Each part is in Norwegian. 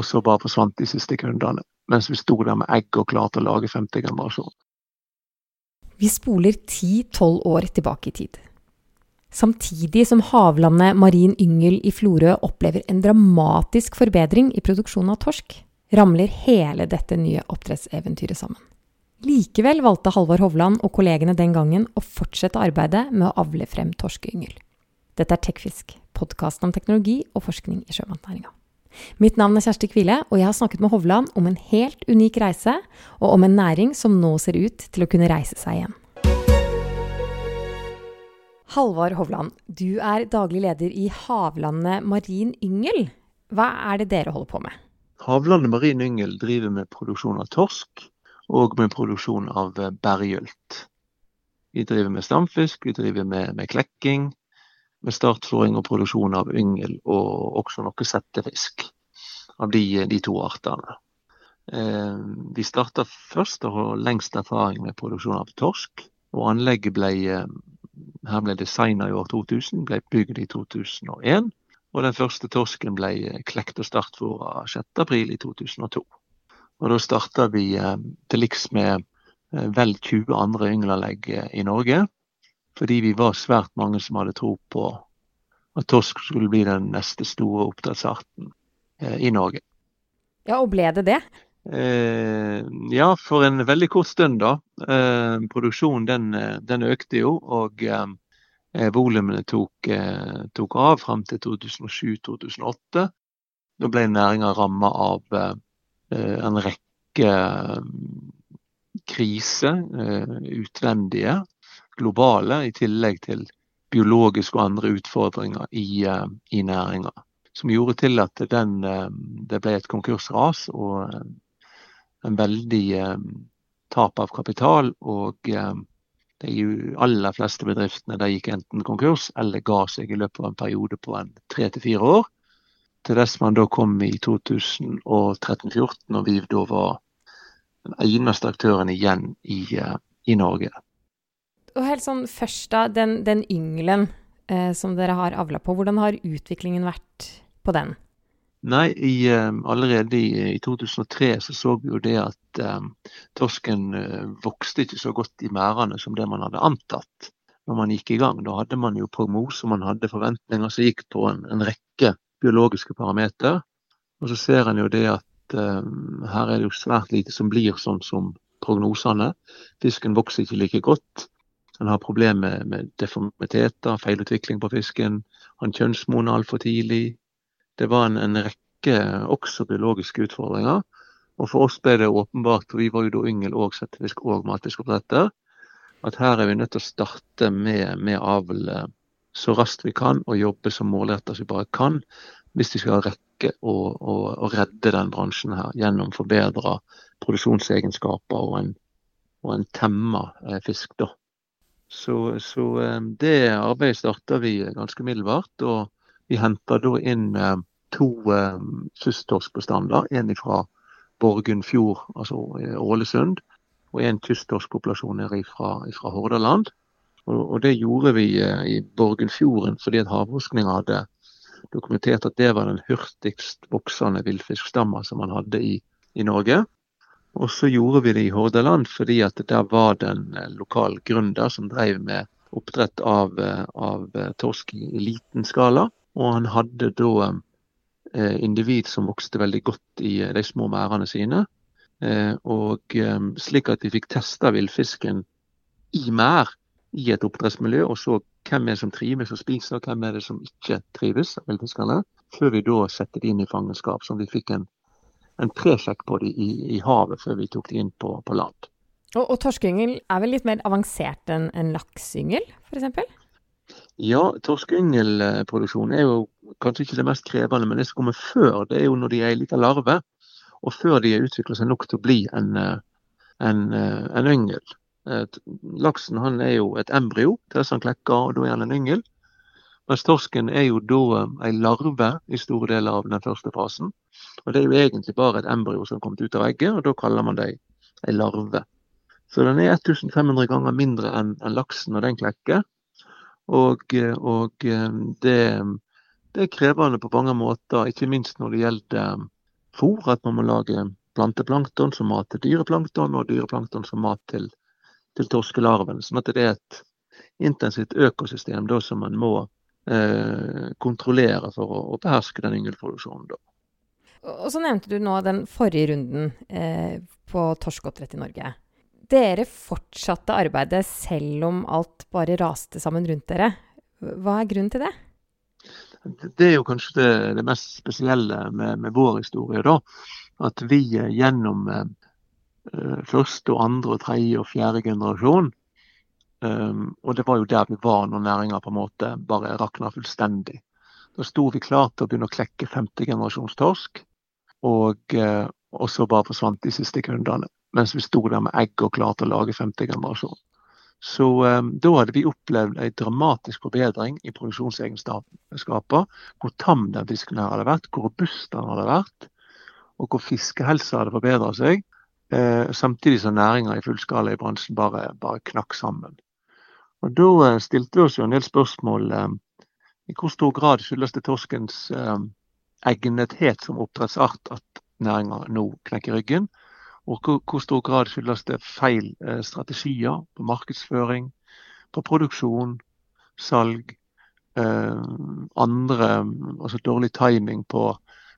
og så bare forsvant de siste kundene. Mens vi sto der med egg og klarte å lage femte generasjon. Vi spoler 10-12 år tilbake i tid. Samtidig som havlandet Marin Yngel i Florø opplever en dramatisk forbedring i produksjonen av torsk, ramler hele dette nye oppdrettseventyret sammen. Likevel valgte Halvor Hovland og kollegene den gangen å fortsette arbeidet med å avle frem torskeyngel. Dette er Tekfisk, podkasten om teknologi og forskning i sjømatnæringa. Mitt navn er Kjersti Kvile, og jeg har snakket med Hovland om en helt unik reise, og om en næring som nå ser ut til å kunne reise seg igjen. Halvard Hovland, du er daglig leder i Havlandet Marin Yngel. Hva er det dere holder på med? Havlandet Marin Yngel driver med produksjon av torsk og med produksjon av berggylt. Vi driver med stamfisk, vi driver med, med klekking, med startfòring og produksjon av yngel og også noe settefisk av de, de to artene. Eh, vi starta først og har lengst erfaring med produksjon av torsk. Og anlegget ble, eh, her ble designa i år 2000, ble bygd i 2001. Og den første torsken ble klekt og startfòra 6.4 i 2002. Og da starta vi eh, til liks med eh, vel 20 andre yngleanlegg eh, i Norge fordi vi var svært mange som hadde tro på at torsk skulle bli den neste store oppdrettsarten eh, i Norge. Ja, og ble det det? Eh, ja, for en veldig kort stund, da. Eh, produksjonen den, den, økte jo, og eh, volumene tok, eh, tok, av fram til 2007-2008. Da ble næringa ramma av eh, en rekke kriser, utvendige globale, i tillegg til biologiske og andre utfordringer i, uh, i næringa. Som gjorde til at den, uh, det ble et konkursras og uh, en veldig tap av kapital. Og de aller fleste bedriftene de gikk enten konkurs eller ga seg i løpet av en periode på en tre til fire år. Til dess man da kom i 2013-2014, og vi da var den eneste aktøren igjen i, i Norge og helt sånn først da, den, den yngelen eh, som dere har avla på, hvordan har utviklingen vært på den? Nei, i, um, allerede i, i, 2003 så så vi jo det at um, torsken uh, vokste ikke så godt i merdene som det man hadde antatt når man gikk i gang. Da hadde man jo prognoser, man hadde forventninger som gikk på en, en rekke biologiske parametere. Og så ser en jo det at um, her er det jo svært lite som blir sånn som prognosene. Fisken vokser ikke like godt. Han har problemer med, deformiteter, feilutvikling på fisken. Han kjønnsmoner altfor tidlig. Det var en, en, rekke også biologiske utfordringer. Og for oss ble det åpenbart, for vi var jo da yngel og settefisk og matfiskoppdretter, at her er vi nødt til å starte med, med avl så raskt vi kan og jobbe så målrettet som vi bare kan, hvis vi skal rekke å, å, å redde den bransjen her gjennom forbedra produksjonsegenskaper og en, og en temma eh, fisk. da. Så, så eh, det arbeidet starta vi ganske middelbart. Og vi henta da inn eh, to eh, kysttorskbestander. En fra Borgundfjord, altså Ålesund, og en kysttorskpopulasjon fra, fra Hordaland. Og, og, det gjorde vi i Borgundfjorden fordi at havforskninga hadde dokumentert at det var den hurtigst voksende villfiskstamma som man hadde i, i Norge. Og så gjorde vi det i Hordaland fordi at der var det en eh, lokal gründer som drev med oppdrett av, eh, av eh, torsk i liten skala. Og han hadde da individ som vokste veldig godt i de små merdene sine. Og slik at de fikk testa villfisken i merd i et oppdrettsmiljø, og så hvem er det som trives og spiser, og hvem er det som ikke trives av villfiskene. Før vi da setter de inn i fangenskap, så vi fikk en en presjekk på dem i, i, havet før vi tok dem inn på, på land. Og, og torskeyngel er vel litt mer avansert enn en lakseyngel, f.eks.? Ja, torskeyngelproduksjon er jo kanskje ikke det mest krevende, men det som kommer før, det er jo når de er en liten larve. Og før de har utvikla seg nok til å bli en, en, en yngel. Laksen han er jo et embryo til dess han klekker, og da er han en yngel. Mens torsken er jo da um, ei larve i store deler av den første fasen. Og det er jo egentlig bare et embryo som har kommet ut av egget, og da kaller man det ei larve. Så den er 1500 ganger mindre enn en laksen når den klekker. Og, og um, det, det, er krevende på mange måter, ikke minst når det gjelder um, fôr, at man må lage planteplankton som mat til dyreplankton, og dyreplankton som mat til, til torskelarven. Sånn at det er et intensivt økosystem da, som man må kontrollere for å, å beherske den yngelproduksjonen. da. Og så nevnte du nå den forrige runden eh, på torskeoppdrett i Norge. Dere fortsatte arbeidet selv om alt bare raste sammen rundt dere. Hva er grunnen til det? Det er jo kanskje det, det mest spesielle med, med, vår historie. da, At vi gjennom eh, første, og andre, og tredje og fjerde generasjon um, Og det var jo der vi var når næringa på en måte bare rakna fullstendig. Da sto vi klar til å begynne å klekke femte generasjons torsk. Og, eh, og så bare forsvant de siste kundene. Mens vi sto der med egg og klarte å lage femte generasjon. Så um, da hadde vi opplevd en dramatisk forbedring i produksjonsegenskaper. Hvor tam den fisken her hadde vært, hvor robust den hadde vært, og hvor fiskehelsa hadde forbedra seg. Eh, samtidig som næringa i fullskala i bransjen bare, bare, knakk sammen. Og Da eh, stilte vi oss jo en del spørsmål. Eh, I hvor stor grad skyldes det torskens eh, egnethet som oppdrettsart at næringa nå knekker ryggen? Og hvor, hvor stor grad skyldes det feil strategier på markedsføring, på produksjon, salg, eh, andre Altså dårlig timing på,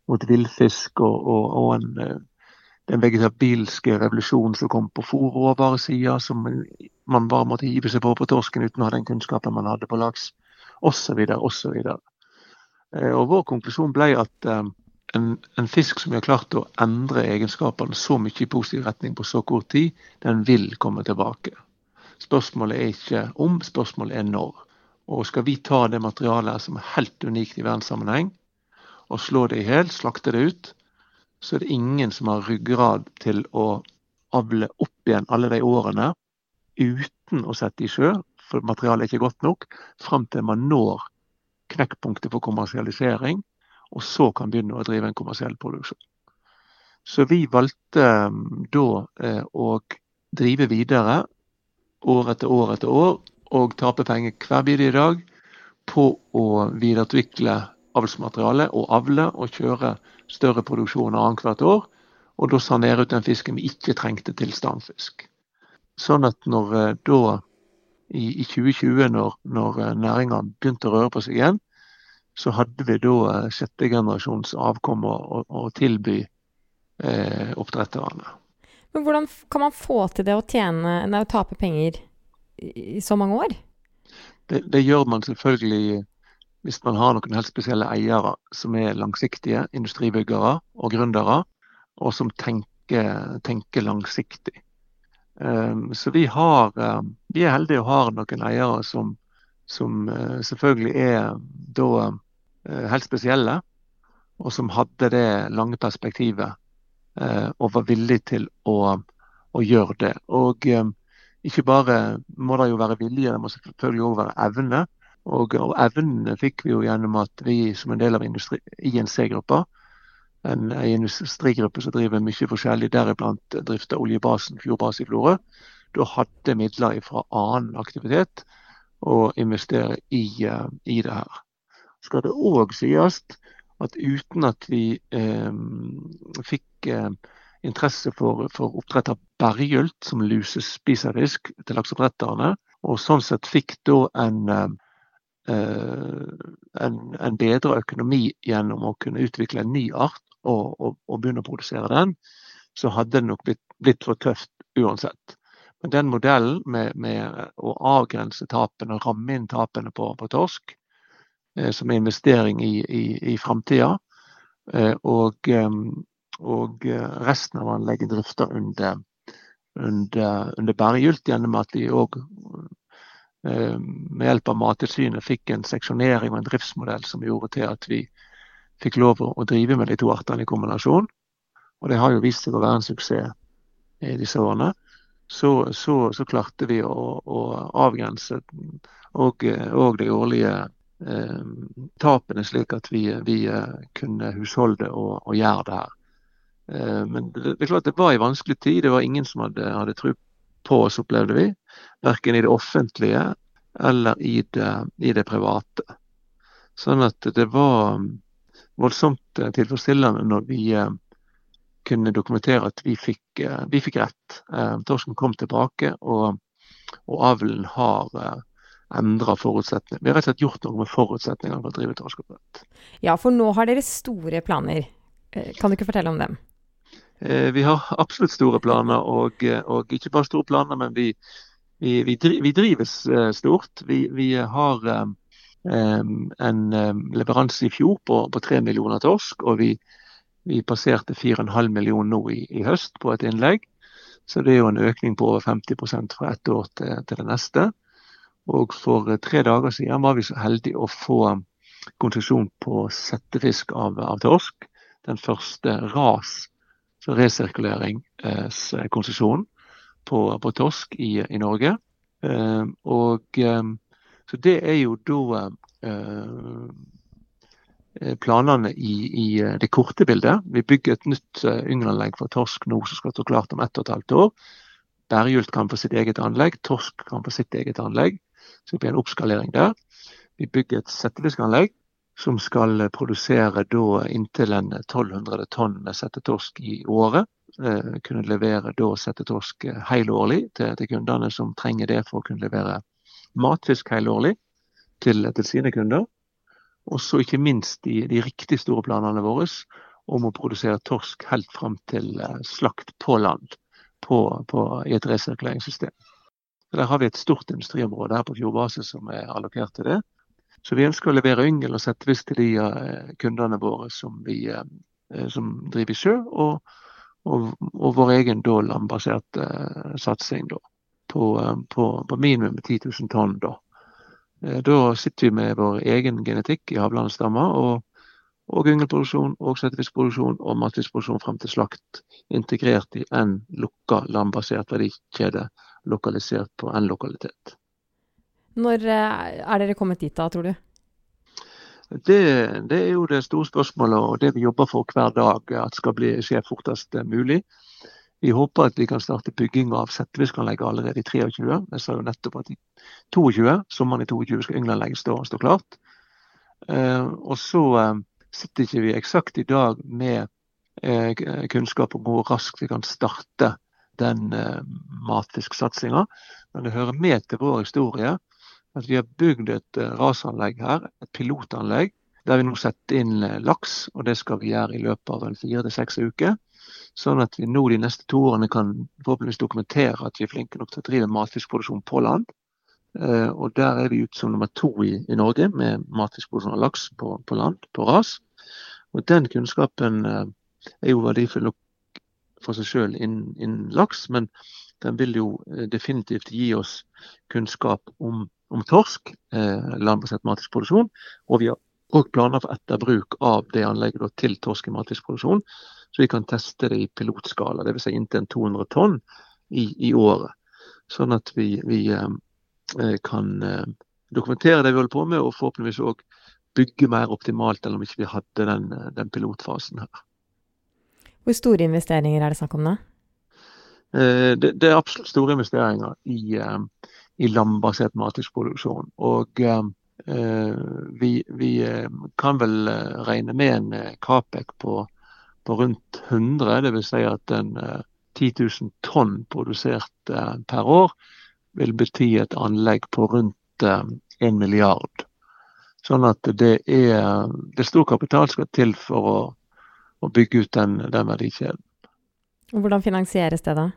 mot villfisk og, og, og en, den vegetabilske revolusjonen som kom på fòrråvaresida, som man bare måtte hive seg på på torsken uten å ha den kunnskapen man hadde på laks, osv. osv. Eh, og vår konklusjon ble at eh, en, en, fisk som vi har klart å endre egenskapene så mye i positiv retning på så kort tid, den vil komme tilbake. Spørsmålet er ikke om, spørsmålet er når. Og skal vi ta det materialet som er helt unikt i verdenssammenheng, og slå det i hjel, slakte det ut, så er det ingen som har ryggrad til å avle opp igjen alle de årene uten å sette i sjø, for materialet er ikke godt nok, fram til man når knekkpunktet for kommersialisering, og så kan begynne å drive en kommersiell produksjon. Så vi valgte um, da eh, å drive videre år etter år etter år og tape penger hver bidige dag på å videreutvikle avlsmateriale og avle og kjøre større produksjoner annethvert år. Og da sanere ut den fisken vi ikke trengte til standfisk. Sånn at når eh, da i, i 2020, når, når eh, næringa begynte å røre på seg igjen, så hadde vi da eh, sjette generasjons avkom å, å, tilby eh, oppdretterne. Men hvordan kan man få til det å tjene, nei, å tape penger i, i så mange år? Det, det, gjør man selvfølgelig hvis man har noen helt spesielle eiere som er langsiktige, industribyggere og gründere, og som tenker, tenker langsiktig. Um, så vi, har, um, vi er heldige og har noen eiere som, som uh, selvfølgelig er da uh, helt spesielle, og som hadde det lange perspektivet uh, og var villig til å, å gjøre det. Og um, ikke bare må det jo være vilje, det må selvfølgelig òg være evne. Og, og evnene fikk vi jo gjennom at vi som en del av INC-gruppa en, en industrigruppe som driver mye forskjellig, deriblant drifter oljebasen Fjordbase i Florø, da hadde midler fra annen aktivitet å investere i, uh, i det her. Skal det òg sies at uten at vi um, fikk uh, interesse for, for oppdrett av berggylt som lusespiserfisk til lakseoppdretterne, og sånn sett fikk da en um, en, en bedre økonomi gjennom å kunne utvikle en ny art og, og, og, begynne å produsere den, så hadde det nok blitt, blitt for tøft uansett. Men den modellen med, med å avgrense tapene og ramme inn tapene på, på torsk, eh, som er investering i, i, i framtida, eh, og, og, resten av anlegget drifter under, under, under bæregylt, gjennom at vi òg eh, med hjelp av Mattilsynet fikk en seksjonering og en driftsmodell som gjorde til at vi fikk lov å drive med de to artene i kombinasjon. Og det har jo vist seg å være en suksess i disse årene. Så, så, så klarte vi å, å avgrense og, og, de årlige eh, tapene, slik at vi, vi eh, kunne husholde og, og, gjøre det her. Eh, men det, det, er klart det var en vanskelig tid. Det var ingen som hadde, hadde tro på oss, opplevde vi. Verken i det offentlige eller i det, i det private. Sånn at det var voldsomt eh, tilfredsstillende når vi, eh, kunne dokumentere at vi fikk, vi fikk rett. Torsken kom tilbake, og, og avlen har endra forutsetninger. Vi har rett og slett gjort noe med forutsetningene for å drive torskeoppdrett. Ja, for nå har dere store planer. Kan du ikke fortelle om dem? Vi har absolutt store planer, og, og ikke bare store planer, men vi, vi, vi drives stort. Vi, vi har en leveranse i fjor på, på 3 millioner torsk, og vi, vi passerte 4,5 millioner nå i, i, høst på et innlegg. Så det er jo en økning på over 50 fra ett år til, til, det neste. Og for tre dager siden var vi så heldige å få konsesjon på settefisk av, av torsk. Den første ras, så resirkuleringskonsesjonen på, på torsk i, i Norge. Og så det er jo da eh, planene i, i, eh, det korte bildet. Vi bygger et nytt yngelanlegg for torsk nå som skal stå klart om ett og et halvt år. Bærgylt kan få sitt eget anlegg, torsk kan få sitt eget anlegg. Så det blir en oppskalering der. Vi bygger et settefiskanlegg som skal produsere da inntil en 1200 tonn med settetorsk i året. Eh, kunne levere da settetorsk helårlig til, til kundene som trenger det for å kunne levere matfisk helårlig til, til sine kunder. Og så ikke minst de, de riktig store planene våre om å produsere torsk helt fram til eh, slakt på land på, på, i et resirkuleringssystem. Der har vi et stort industriområde her på fjordbase som er allokert til det. Så vi ønsker å levere yngel og settefisk til de uh, kundene våre som, vi, uh, som driver i sjø, og, og, og vår egen landbaserte satsing. Da på, eh, på, på minimum 10 000 tonn. Da. Eh, da sitter vi med vår egen genetikk i havlandsstammer og, og yngelproduksjon og settefiskproduksjon og matfiskproduksjon frem til slakt integrert i en lukka landbasert verdikjede lokalisert på en lokalitet. Når eh, er dere kommet dit da, tror du? Det, det, er jo det store spørsmålet og det vi jobber for hver dag at skal bli, skje fortest mulig. Vi håper at vi kan starte bygging av settefiskanlegget allerede i 23. Jeg sa jo nettopp at i 22, sommeren i 22 skal Ynglanlegget stå, stå klart. Eh, og så eh, sitter ikke vi eksakt i dag med eh, kunnskap om hvor raskt vi kan starte den matfisksatsinga. Men det hører med til vår historie at vi har bygd et rasanlegg her, et pilotanlegg, der vi nå setter inn laks. Og det skal vi gjøre i løpet av fire til seks uker. Sånn at vi nå de neste to årene kan forhåpentligvis dokumentere at vi er flinke nok til å drive matfiskproduksjon på land. Uh, og der er vi ute som nummer to i, i Norge med matfiskproduksjon av laks på, på, land, på ras. Og den kunnskapen uh, er jo verdifull nok for seg sjøl innen, innen, laks, men den vil jo uh, definitivt gi oss kunnskap om, om torsk, landbasert matfiskproduksjon. Og vi har òg planer for etterbruk av det anlegget da, til torsk i matfiskproduksjon. Så vi kan teste det i pilotskala, dvs. Si inntil 200 tonn i, i, året. Sånn at vi, vi eh, eh, kan eh, dokumentere det vi holder på med, og forhåpentligvis òg bygge mer optimalt enn om ikke vi hadde den, eh, den, pilotfasen her. Hvor store investeringer er det snakk om da? Eh, det, det, er absolutt store investeringer i, eh, i landbasert matfiskproduksjon. Og vi, vi, kan vel regne med en Capec på på rundt 100. Dvs. Si at en 10 eh, 000 tonn produsert eh, per år vil bety et anlegg på rundt 1 eh, milliard. Sånn at det er, det er stor kapital skal til for å, å bygge ut den, den verdikjeden. Hvordan finansieres det da?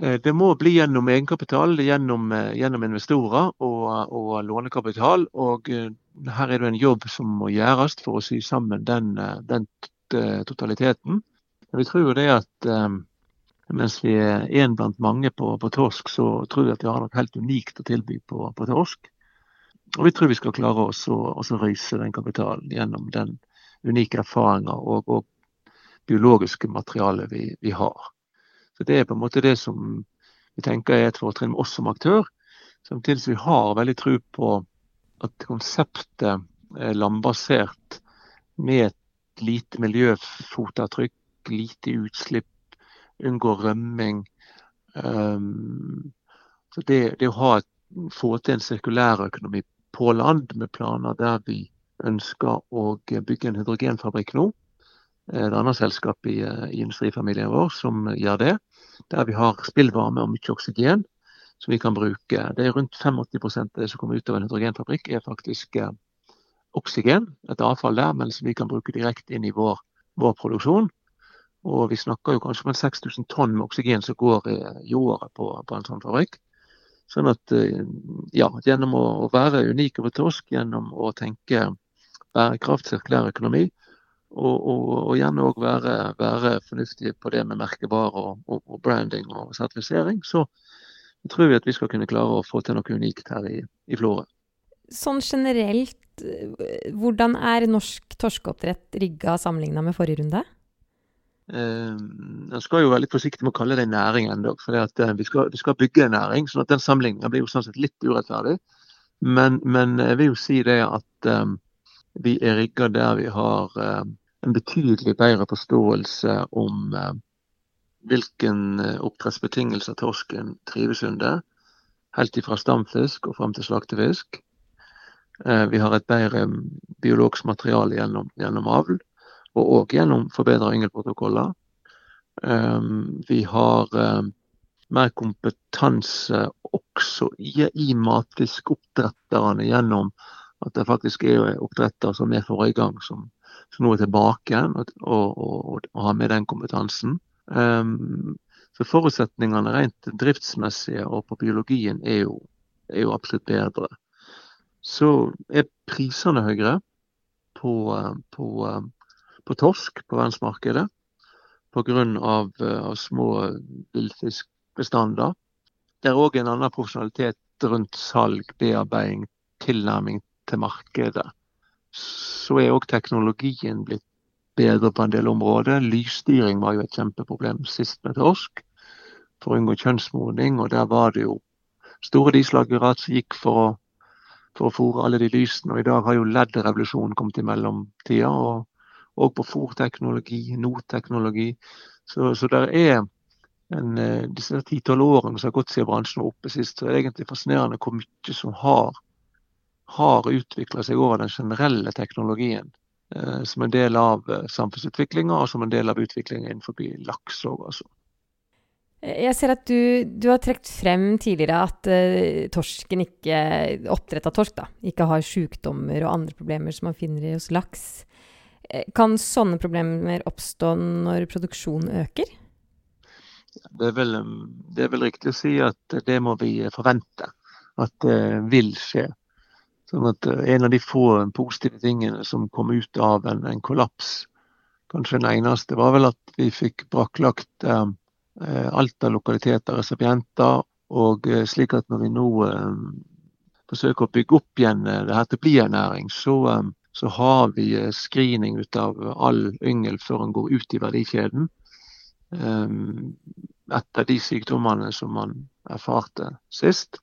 Det må bli gjennom egenkapital, gjennom, gjennom investorer og, og, lånekapital. Og her er det en jobb som må gjøres for å sy sammen den, den totaliteten. Vi tror jo det at um, mens vi er én blant mange på, på, torsk, så tror vi at vi har noe helt unikt å tilby på, på torsk. Og vi tror vi skal klare oss å røyse den kapitalen gjennom den unike erfaringa og, og, biologiske materialet vi, vi, har. Så Det er på en måte det som vi tenker er et fortrinn med oss som aktør. Samtidig som vi har veldig tro på at konseptet er landbasert med lite miljøfotavtrykk, lite utslipp, unngå rømming. Um, så det, det å ha, få til en sirkulærøkonomi på land med planer der vi ønsker å bygge en hydrogenfabrikk nå, et annet selskap i, i industrifamilien vår som gjør det. Der vi har spillvarme og mye oksygen som vi kan bruke. Det er Rundt 85 av det som kommer ut av en hydrogenfabrikk, er faktisk eh, oksygen, et avfall der, men som vi kan bruke direkte inn i vår, vår produksjon. Og vi snakker jo kanskje om 6000 tonn med oksygen som går i, året på, på, en sånn fabrikk. Sånn at eh, ja, gjennom å være unik over torsk, gjennom å tenke bærekraft, sirkulær økonomi, og, og, og gjerne òg være, være fornuftige på det med merkevarer og, og, branding og sertifisering, så, tror vi at vi skal kunne klare å få til noe unikt her i, i Florø. Sånn generelt, hvordan er norsk torskeoppdrett rigga sammenligna med forrige runde? Eh, jeg skal jo være litt forsiktig med å kalle det en næring ennå. For eh, vi, vi skal bygge en næring, sånn at den sammenligninga blir jo sånn sett litt urettferdig. Men, men, jeg vil jo si det at um, vi er rigga der vi har um, en betydelig bedre forståelse om um, hvilken eh, oppdrettsbetingelser torsken trives under. Helt ifra stamfisk og fram til slaktefisk. Eh, vi har et bedre mm, biologisk materiale gjennom, gjennom avl, og òg gjennom forbedra yngelprotokoller. Eh, vi har mer kompetanse også i, i matfiskeoppdretterne gjennom at det faktisk er oppdretter som er forrige gang, som, som nå er tilbake igjen og, og, og, og har med den kompetansen. Um, så forutsetningene rent driftsmessige og på biologien er jo, er jo absolutt bedre. Så er prisene høyere på, på, på torsk på verdensmarkedet pga. Av, av små villfiskbestander. Det er òg en annen profesjonalitet rundt salg, bearbeiding, tilnærming til markedet. Så er òg teknologien blitt bedre på en del områder. Lysstyring var jo et kjempeproblem sist med torsk, for å unngå kjønnsmodning. Og der var det jo store dieselakkurat som gikk for å, for å fòre alle de lysene. Og i dag har jo LED-revolusjonen kommet i mellomtida. Og, og på fòrteknologi, notteknologi. Så, så der er en, eh, disse ti-tolv årene som har gått siden bransjen var oppe sist, så er det egentlig fascinerende hvor mye som har, har utvikla seg over den generelle teknologien. Eh, som en del av eh, samfunnsutviklinga og som en del av utviklinga innenfor laks òg. Altså. Jeg ser at du, du har trukket frem tidligere at uh, torsken ikke, oppdrett av torsk da, ikke har sykdommer og andre problemer som man finner hos laks. Kan sånne problemer oppstå når produksjonen øker? Det er, vel, det er vel riktig å si at det må vi forvente at det vil skje. Sånn at eh, En av de få positive tingene som kom ut av en, en kollaps, kanskje den eneste, var vel at vi fikk brakklagt eh, eh alt av lokaliteter, resipienter. Og eh, slik at når vi nå eh, forsøker å bygge opp igjen eh, det her til å bli en næring, så, så har vi screening ut av all yngel før den går ut i verdikjeden. Etter de sykdommene som man erfarte sist.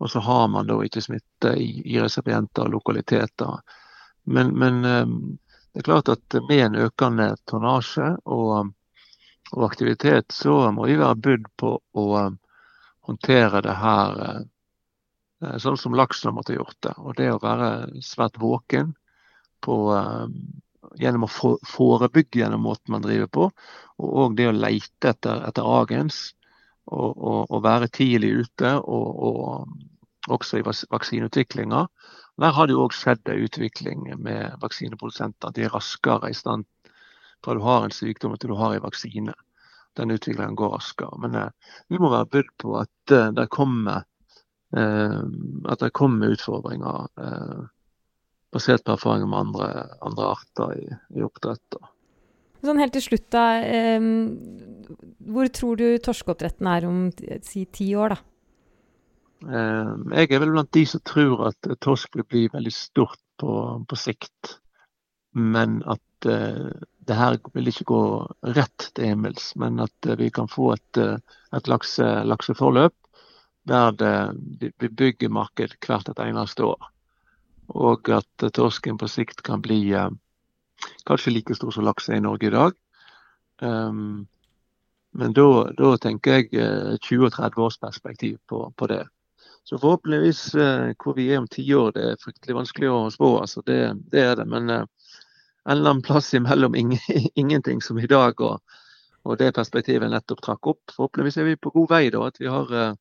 Og så har man da ikke smitte i, i resipienter og lokaliteter. Men, men, det er klart at med en økende tonnasje og, og, aktivitet, så må vi være budd på å ehm, håndtere det her eh, sånn som laksen har måttet gjort det. Og det å være svært våken på, ehm, gjennom å forebygge gjennom måten man driver på, og òg det å leite etter, etter agens og, og, og være tidlig ute, og, og også i vaksineutviklinga. Der har det jo òg skjedd en utvikling med vaksineprodusenter. De er raskere i stand fra du har en sykdom til du har en vaksine. Den utviklingen går raskere. Men eh, vi må være budd på at eh, det kommer, eh, at det kommer utfordringer eh, basert på erfaringer med andre, andre arter i, i oppdrett. Sånn helt til slutt, da. Eh, hvor tror du torskeoppdretten er om si ti år, da? Jeg er vel blant de som tror at torsk vil bli veldig stort på, på sikt. Men at eh, det her vil ikke gå rett til himmels, men at vi kan få et, et lakse, lakseforløp der det, bygger marked hvert et eneste år. Og at torsken på sikt kan bli eh, Kanskje like stor som laks er i Norge i dag. Um, men da, tenker jeg 20-30 års perspektiv på, på det. Så forhåpentligvis hvor vi er om ti år, det er fryktelig vanskelig å spå. Altså det, det, er det. Men en eller annen plass imellom ingenting som i dag, og, og det perspektivet nettopp trakk opp. Forhåpentligvis er vi på god vei da, at vi har eh,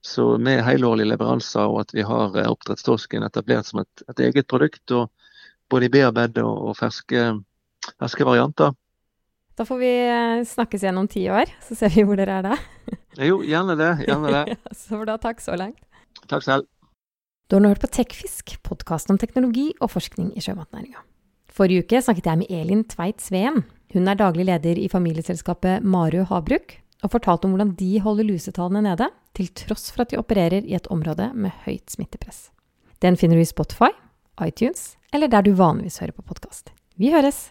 så med helårlige leveranser og at vi har eh, oppdrettstorsken etablert som et, et, eget produkt. og Både i bearbeidede og, og ferske, ferske varianter. Da får vi eh, snakkes igjen om ti år, så ser vi hvor dere er da. jo, gjerne det. Gjerne det. så da, takk så langt. Takk selv. Du har nå hørt på Tekfisk, podkasten om teknologi og forskning i sjømatnæringa. Forrige uke snakket jeg med Elin Tveit Sveen. Hun er daglig leder i familieselskapet Marø havbruk, og fortalte om hvordan de holder lusetallene nede, til tross for at de opererer i et område med høyt smittepress. Den finner du i Spotify, iTunes eller der du vanligvis hører på podkast. Vi høres!